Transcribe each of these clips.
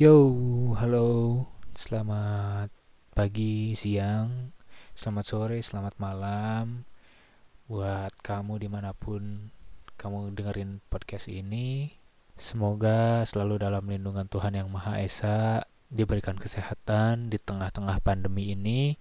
Yo, halo, selamat pagi, siang, selamat sore, selamat malam. Buat kamu di mana pun kamu dengerin podcast ini Semoga selalu dalam lindungan Tuhan Yang Maha Esa Diberikan kesehatan di tengah-tengah pandemi ini.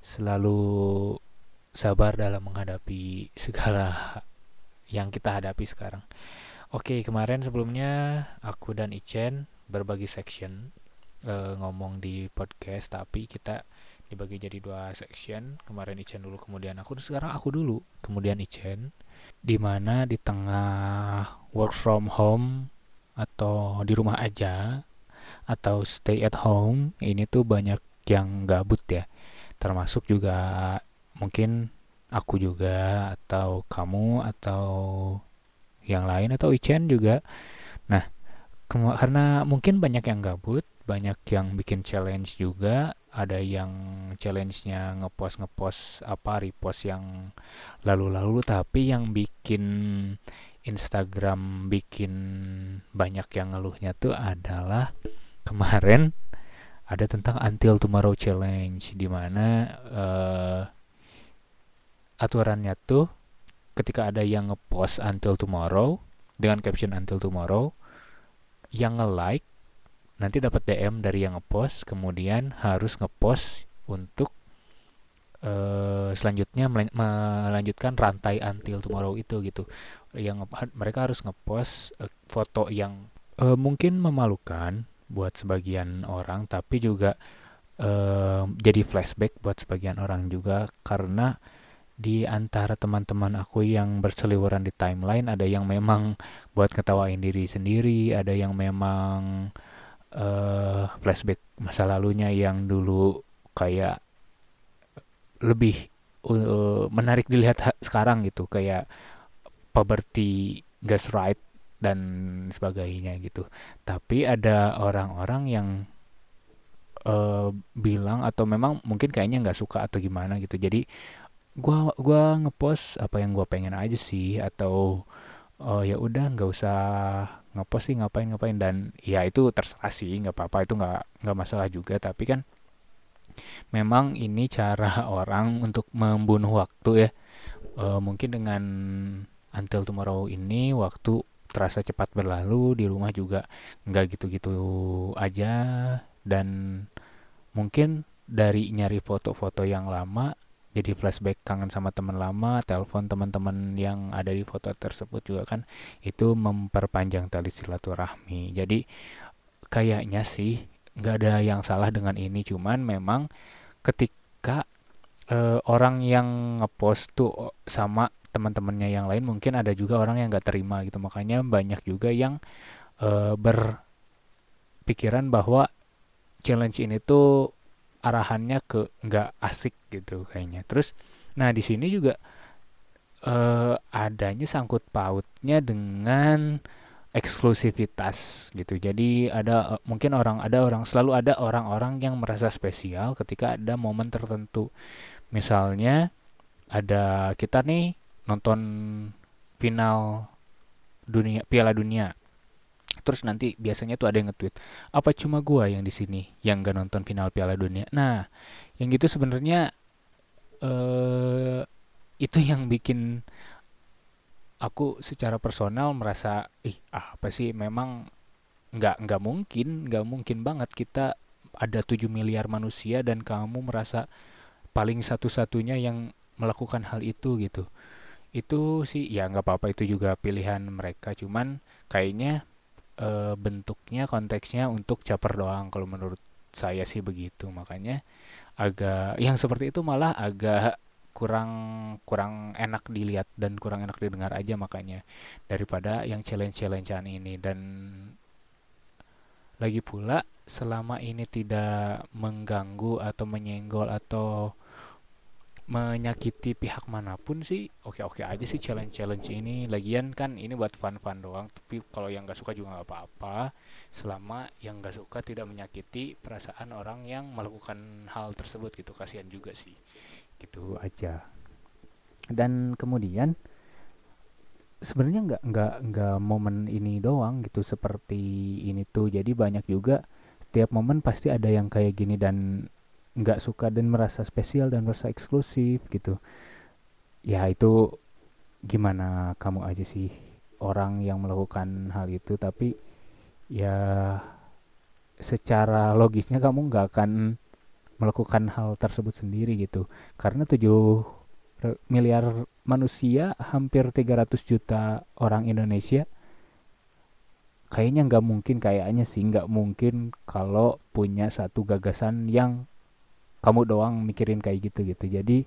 Selalu sabar dalam menghadapi segala yang kita hadapi sekarang. Oke, kemarin sebelumnya aku dan Ichen berbagi section uh, ngomong di podcast tapi kita dibagi jadi dua section. Kemarin Ichen dulu kemudian aku sekarang aku dulu kemudian Ichen. Di mana? Di tengah work from home atau di rumah aja atau stay at home ini tuh banyak yang gabut ya. Termasuk juga mungkin aku juga atau kamu atau yang lain atau Ichen juga. Nah karena mungkin banyak yang gabut banyak yang bikin challenge juga ada yang challenge-nya ngepost ngepost apa repost yang lalu-lalu tapi yang bikin Instagram bikin banyak yang ngeluhnya tuh adalah kemarin ada tentang Until Tomorrow Challenge di mana uh, aturannya tuh ketika ada yang ngepost Until Tomorrow dengan caption Until Tomorrow yang nge-like nanti dapat DM dari yang ngepost kemudian harus ngepost untuk uh, selanjutnya melanjutkan rantai until tomorrow itu gitu. Yang mereka harus ngepost uh, foto yang uh, mungkin memalukan buat sebagian orang tapi juga uh, jadi flashback buat sebagian orang juga karena di antara teman-teman aku yang berseliweran di timeline ada yang memang buat ketawain diri sendiri ada yang memang uh, flashback masa lalunya yang dulu kayak lebih uh, menarik dilihat sekarang gitu kayak poverty gas right dan sebagainya gitu. Tapi ada orang-orang yang uh, bilang atau memang mungkin kayaknya nggak suka atau gimana gitu. Jadi gua gua ngepost apa yang gua pengen aja sih atau oh ya udah nggak usah ngepost sih ngapain ngapain. Dan ya itu terserah sih nggak apa-apa itu nggak nggak masalah juga. Tapi kan memang ini cara orang untuk membunuh waktu ya. Uh, mungkin dengan until tomorrow ini waktu terasa cepat berlalu di rumah juga nggak gitu-gitu aja. Dan mungkin dari nyari foto-foto yang lama jadi flashback kangen sama teman lama, telepon teman-teman yang ada di foto tersebut juga kan itu memperpanjang tali silaturahmi. Jadi kayaknya sih nggak ada yang salah dengan ini, cuman memang ketika uh, orang yang ngepost tuh sama teman-temannya yang lain mungkin ada juga orang yang nggak terima gitu makanya banyak juga yang uh, berpikiran bahwa challenge ini tuh arahannya ke nggak asik gitu kayaknya. Terus nah di sini juga uh, adanya sangkut pautnya dengan eksklusivitas gitu. Jadi ada uh, mungkin orang ada orang selalu ada orang-orang yang merasa spesial ketika ada momen tertentu. Misalnya ada kita nih nonton final dunia Piala Dunia terus nanti biasanya tuh ada yang nge-tweet apa cuma gua yang di sini yang gak nonton final Piala Dunia? Nah yang gitu sebenarnya uh, itu yang bikin aku secara personal merasa ih apa sih? Memang nggak nggak mungkin nggak mungkin banget kita ada 7 miliar manusia dan kamu merasa paling satu-satunya yang melakukan hal itu gitu. Itu sih ya nggak apa-apa itu juga pilihan mereka. Cuman kayaknya e, bentuknya konteksnya untuk caper doang. Kalau menurut saya sih begitu. Makanya agak yang seperti itu malah agak kurang kurang enak dilihat dan kurang enak didengar aja makanya daripada yang challenge challengean ini. Dan lagi pula selama ini tidak mengganggu atau menyenggol atau menyakiti pihak mana pun sih oke-oke aja sih challenge-challenge ini. Lagian kan ini buat fun-fun doang tapi kalau yang gak suka juga nggak apa-apa. Selama yang gak suka tidak menyakiti perasaan orang yang melakukan hal tersebut gitu kasihan juga sih. Gitu aja. Dan kemudian sebenarnya nggak nggak nggak momen ini doang gitu seperti ini tuh. Jadi banyak juga setiap momen pasti ada yang kayak gini dan nggak suka dan merasa spesial dan merasa eksklusif gitu. Ya itu gimana kamu aja sih orang yang melakukan hal itu tapi ya secara logisnya kamu nggak akan melakukan hal tersebut sendiri gitu. Karena 7 miliar manusia hampir 300 juta orang Indonesia kayaknya nggak mungkin kayaknya sih nggak mungkin kalau punya satu gagasan yang kamu doang mikirin kayak gitu gitu jadi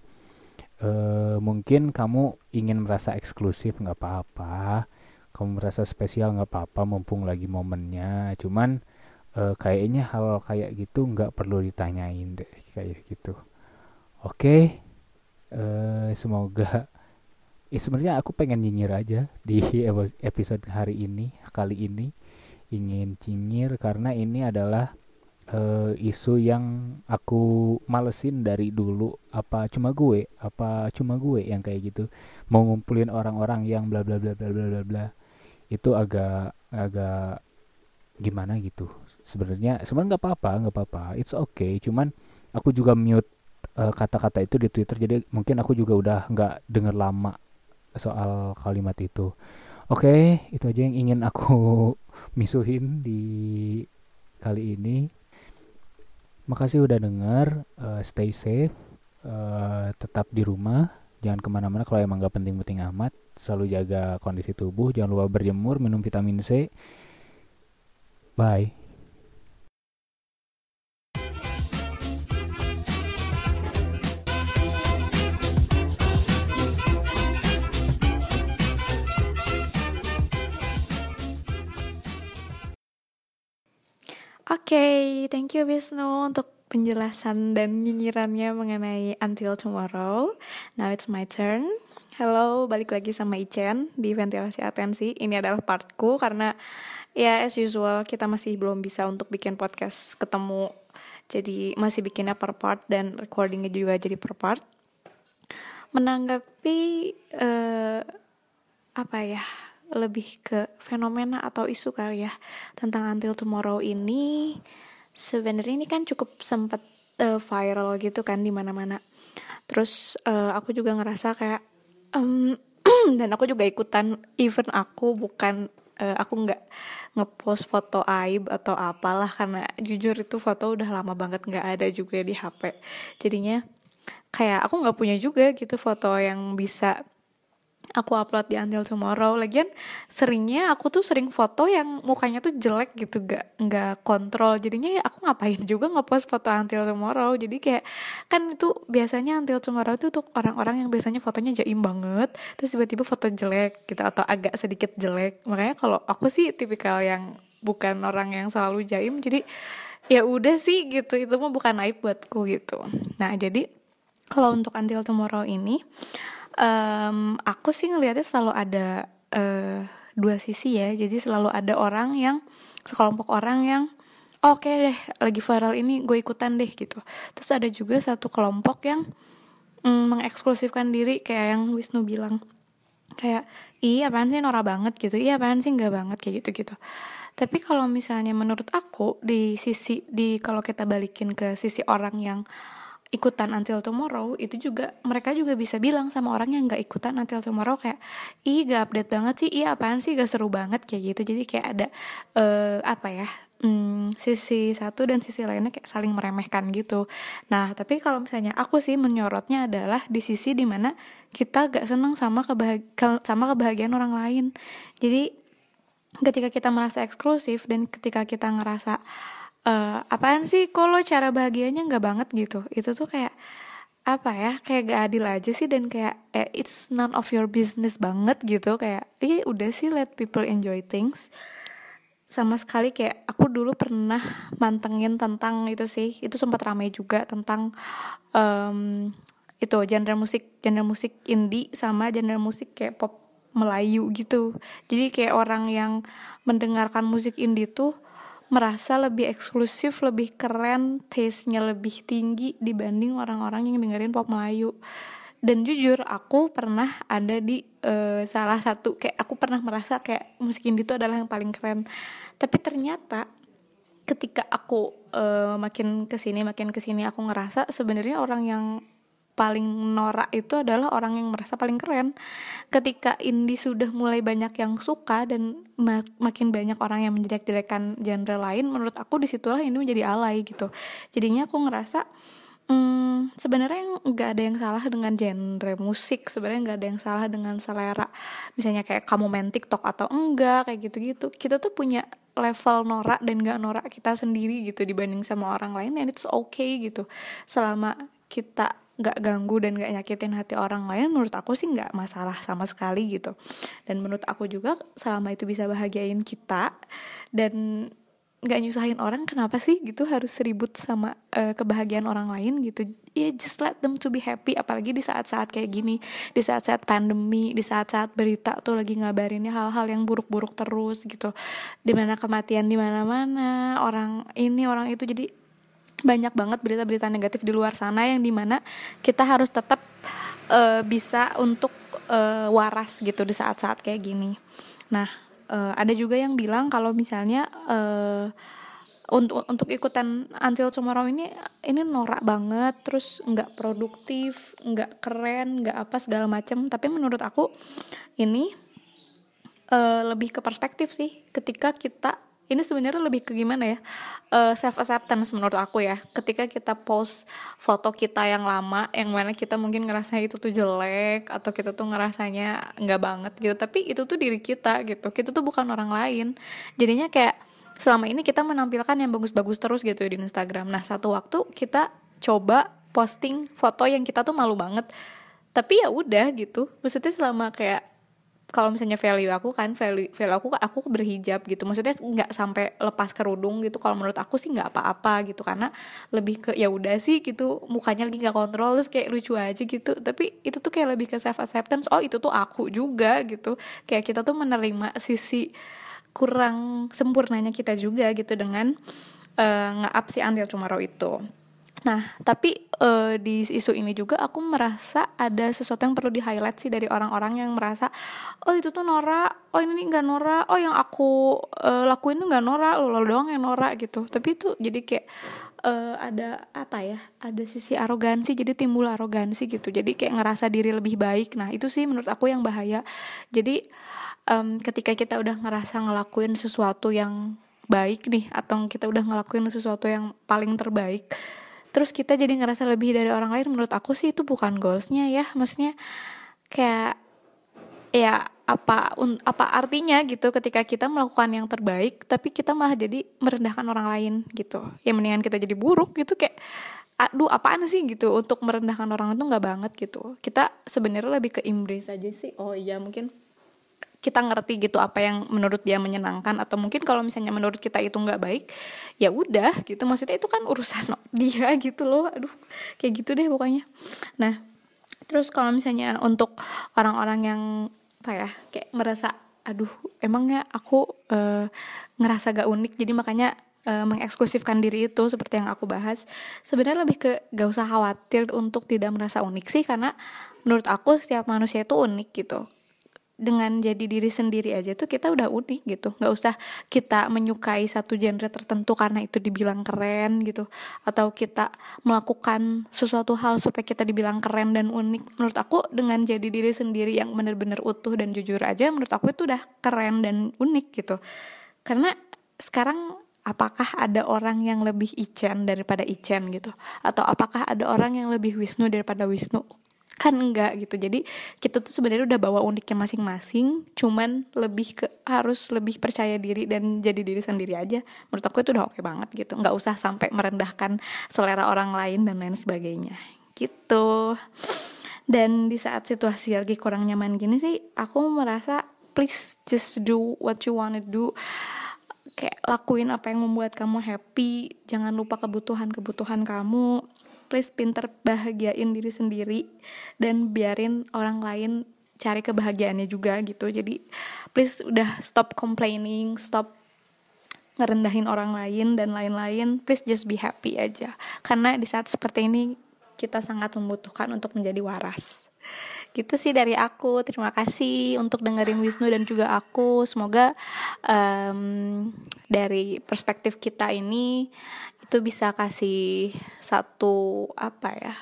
uh, mungkin kamu ingin merasa eksklusif nggak apa-apa. Kamu merasa spesial nggak apa-apa mumpung lagi momennya. Cuman uh, kayaknya hal kayak gitu nggak perlu ditanyain deh kayak gitu. Oke? Okay. uh, semoga ya sebenarnya aku pengen nyinyir aja di episode hari ini kali ini. Ingin cinyir karena ini adalah uh, isu yang aku malesin dari dulu apa cuma gue apa cuma gue yang kayak gitu. Mau ngumpulin orang-orang yang bla bla bla bla bla bla bla itu agak agak gimana gitu. Sebenarnya sebenarnya nggak apa-apa nggak apa-apa. It's okay. Cuman aku juga mute kata kata-kata itu di Twitter. Jadi mungkin aku juga udah nggak denger lama soal kalimat itu. Oke okay, itu aja yang ingin aku misuhin di kali ini Makasih udah denger, uh, stay safe, uh, tetap di rumah, jangan ke mana-mana kalau emang gak penting-penting amat. Selalu jaga kondisi tubuh, jangan lupa berjemur, minum vitamin C. Bye. Oke, okay, thank you Wisnu untuk penjelasan dan nyinyirannya mengenai Until Tomorrow. Now it's my turn. Halo, balik lagi sama Ichen di ventilasi atensi. Ini adalah partku karena ya as usual kita masih belum bisa untuk bikin podcast ketemu. Jadi masih bikinnya per part dan recordingnya juga jadi per part. Menanggapi uh, apa ya lebih ke fenomena atau isu kali ya tentang Until Tomorrow ini sebenarnya ini kan cukup sempat uh, viral gitu kan di mana-mana. Terus uh, aku juga ngerasa kayak um, dan aku juga ikutan even aku bukan uh, aku nggak ngepost foto aib atau apalah karena jujur itu foto udah lama banget nggak ada juga di HP. Jadinya kayak aku nggak punya juga gitu foto yang bisa aku upload di Until Tomorrow. Lagian seringnya aku tuh sering foto yang mukanya tuh jelek gitu gak nggak kontrol. Jadinya ya aku ngapain juga ngepost foto Until Tomorrow. Jadi kayak kan itu biasanya Until Tomorrow itu untuk orang-orang yang biasanya fotonya jaim banget terus tiba-tiba foto jelek gitu atau agak sedikit jelek. Makanya kalau aku sih tipikal yang bukan orang yang selalu jaim. Jadi ya udah sih gitu itu mah bukan aib buatku gitu. Nah jadi kalau untuk Until Tomorrow ini um, aku sih ngelihatnya selalu ada uh, dua sisi ya. Jadi selalu ada orang yang sekelompok orang yang oke okay deh lagi viral ini gue ikutan deh gitu. Terus ada juga satu kelompok yang mm, mengeksklusifkan diri kayak yang Wisnu bilang. Kayak iya apaan sih norak banget gitu. Iya apaan sih nggak banget kayak gitu gitu tapi kalau misalnya menurut aku di sisi di kalau kita balikin ke sisi orang yang ikutan Until Tomorrow itu juga mereka juga bisa bilang sama orang yang nggak ikutan Until Tomorrow kayak ih gak update banget sih iya apaan sih gak seru banget kayak gitu. Jadi kayak ada uh, apa ya hmm, sisi satu dan sisi lainnya kayak saling meremehkan gitu. Nah tapi kalau misalnya aku sih menyorotnya adalah di sisi di mana kita gak seneng sama kebahag sama kebahagiaan orang lain. Jadi ketika kita merasa eksklusif dan ketika kita ngerasa uh, apaan sih? Kalau cara bahagianya nggak banget gitu? Itu tuh kayak apa ya? Kayak gak adil aja sih dan kayak eh, it's none of your business banget gitu. Kayak iya udah sih let people enjoy things. Sama sekali kayak aku dulu pernah mantengin tentang itu sih. Itu sempat ramai juga tentang um, itu genre musik genre musik indie sama genre musik kayak pop Melayu gitu. Jadi kayak orang yang mendengarkan musik indie tuh merasa lebih eksklusif, lebih keren, taste-nya lebih tinggi dibanding orang-orang yang dengerin pop Melayu. Dan jujur aku pernah ada di uh, salah satu kayak aku pernah merasa kayak musik indie itu adalah yang paling keren. Tapi ternyata ketika aku uh, makin ke sini makin ke sini aku ngerasa sebenarnya orang yang paling norak itu adalah orang yang merasa paling keren. Ketika indie sudah mulai banyak yang suka dan mak makin banyak orang yang menjelek-jelekan genre lain, menurut aku di situlah ini menjadi alay gitu. Jadinya aku ngerasa Hmm, sebenarnya nggak ada yang salah dengan genre musik sebenarnya nggak ada yang salah dengan selera misalnya kayak kamu main TikTok atau enggak kayak gitu-gitu kita tuh punya level norak dan nggak norak kita sendiri gitu dibanding sama orang lain and it's okay gitu selama kita nggak ganggu dan nggak nyakitin hati orang lain menurut aku sih nggak masalah sama sekali gitu. Dan menurut aku juga selama itu bisa bahagiain kita dan nggak nyusahin orang kenapa sih gitu harus ribut sama uh, kebahagiaan orang lain gitu? Ya yeah, just let them to be happy apalagi di saat-saat kayak gini. Di saat-saat pandemi di saat-saat berita tuh lagi ngabarinnya hal-hal yang buruk-buruk terus gitu. Di mana kematian di mana-mana orang ini orang itu. Jadi banyak banget berita-berita negatif di luar sana yang di mana kita harus tetap uh, bisa untuk uh, waras gitu di saat-saat kayak gini. Nah uh, ada juga yang bilang kalau misalnya uh, untuk untuk ikutan Until Tomorrow ini ini norak banget terus nggak produktif nggak keren nggak apa segala macam tapi menurut aku ini uh, lebih ke perspektif sih. Ketika kita ini sebenarnya lebih ke gimana ya? Uh, eh, self acceptance menurut aku ya. Ketika kita post foto kita yang lama yang mana kita mungkin ngerasa itu tuh jelek atau kita tuh ngerasanya nggak banget gitu. Tapi itu tuh diri kita gitu. Kita tuh bukan orang lain. Jadinya kayak selama ini kita menampilkan yang bagus-bagus terus gitu di Instagram. Nah satu waktu kita coba posting foto yang kita tuh malu banget. Tapi ya udah gitu. Maksudnya selama kayak kalau misalnya value aku kan value value aku aku berhijab gitu. Maksudnya nggak sampai lepas kerudung gitu. Kalau menurut aku sih nggak apa-apa gitu. Karena lebih ke ya udah sih gitu mukanya lagi nggak kontrol terus kayak lucu aja gitu. Tapi itu tuh kayak lebih ke self acceptance oh itu tuh aku juga gitu. Kayak kita tuh menerima sisi kurang sempurnanya kita juga gitu dengan uh, nge-up si Until Tomorrow itu Nah, tapi uh, di isu ini juga aku merasa ada sesuatu yang perlu di-highlight sih dari orang-orang yang merasa oh itu tuh Nora, oh ini nggak Nora, oh yang aku uh, lakuin tuh nggak Nora, lo, lo doang yang Nora gitu. Tapi itu jadi kayak uh, ada apa ya? Ada sisi arogansi, jadi timbul arogansi gitu. Jadi kayak ngerasa diri lebih baik. Nah, itu sih menurut aku yang bahaya. Jadi um, ketika kita udah ngerasa ngelakuin sesuatu yang baik nih atau kita udah ngelakuin sesuatu yang paling terbaik terus kita jadi ngerasa lebih dari orang lain menurut aku sih itu bukan goalsnya ya. Maksudnya kayak ya apa un, apa artinya gitu ketika kita melakukan yang terbaik tapi kita malah jadi merendahkan orang lain gitu. Ya mendingan kita jadi buruk gitu kayak aduh apaan sih? gitu. Untuk merendahkan orang itu nggak banget gitu. Kita sebenarnya lebih ke embrace aja sih. Oh iya mungkin kita ngerti gitu apa yang menurut dia menyenangkan atau mungkin kalau misalnya menurut kita itu nggak baik ya udah gitu. Maksudnya itu kan urusan dia gitu loh. Aduh kayak gitu deh pokoknya. Nah terus kalau misalnya untuk orang-orang yang apa ya kayak merasa aduh emangnya aku uh, ngerasa gak unik jadi makanya uh, mengeksklusifkan diri itu seperti yang aku bahas. Sebenarnya lebih ke gak usah khawatir untuk tidak merasa unik sih karena menurut aku setiap manusia itu unik gitu dengan jadi diri sendiri aja tuh kita udah unik gitu. Nggak usah kita menyukai satu genre tertentu karena itu dibilang keren gitu. Atau kita melakukan sesuatu hal supaya kita dibilang keren dan unik. Menurut aku dengan jadi diri sendiri yang benar-benar utuh dan jujur aja menurut aku itu udah keren dan unik gitu. Karena sekarang apakah ada orang yang lebih Ichen daripada Ichen gitu? Atau apakah ada orang yang lebih Wisnu daripada Wisnu kan enggak gitu. Jadi kita tuh sebenarnya udah bawa uniknya masing-masing cuman lebih ke harus lebih percaya diri dan jadi diri sendiri aja. Menurut aku itu udah oke banget gitu. Nggak usah sampai merendahkan selera orang lain dan lain sebagainya. Gitu. Dan di saat situasi lagi kurang nyaman gini sih aku merasa please just do what you wanna do. Kayak lakuin apa yang membuat kamu happy. Jangan lupa kebutuhan kebutuhan kamu please pinter bahagiain diri sendiri dan biarin orang lain cari kebahagiaannya juga gitu. Jadi please udah stop complaining stop ngerendahin orang lain dan lain-lain please just be happy aja. Karena di saat seperti ini kita sangat membutuhkan untuk menjadi waras. Gitu sih dari aku. Terima kasih untuk dengerin Wisnu dan juga aku. Semoga um, dari perspektif kita ini itu bisa kasih satu apa ya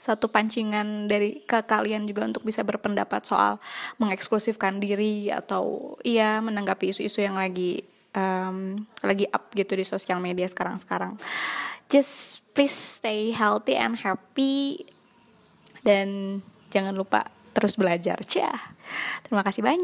satu pancingan dari ke kalian juga untuk bisa berpendapat soal mengeksklusifkan diri atau iya menanggapi isu-isu yang lagi um, lagi up gitu di sosial media sekarang-sekarang. Just please stay healthy and happy dan jangan lupa terus belajar. Cah. Terima kasih banyak.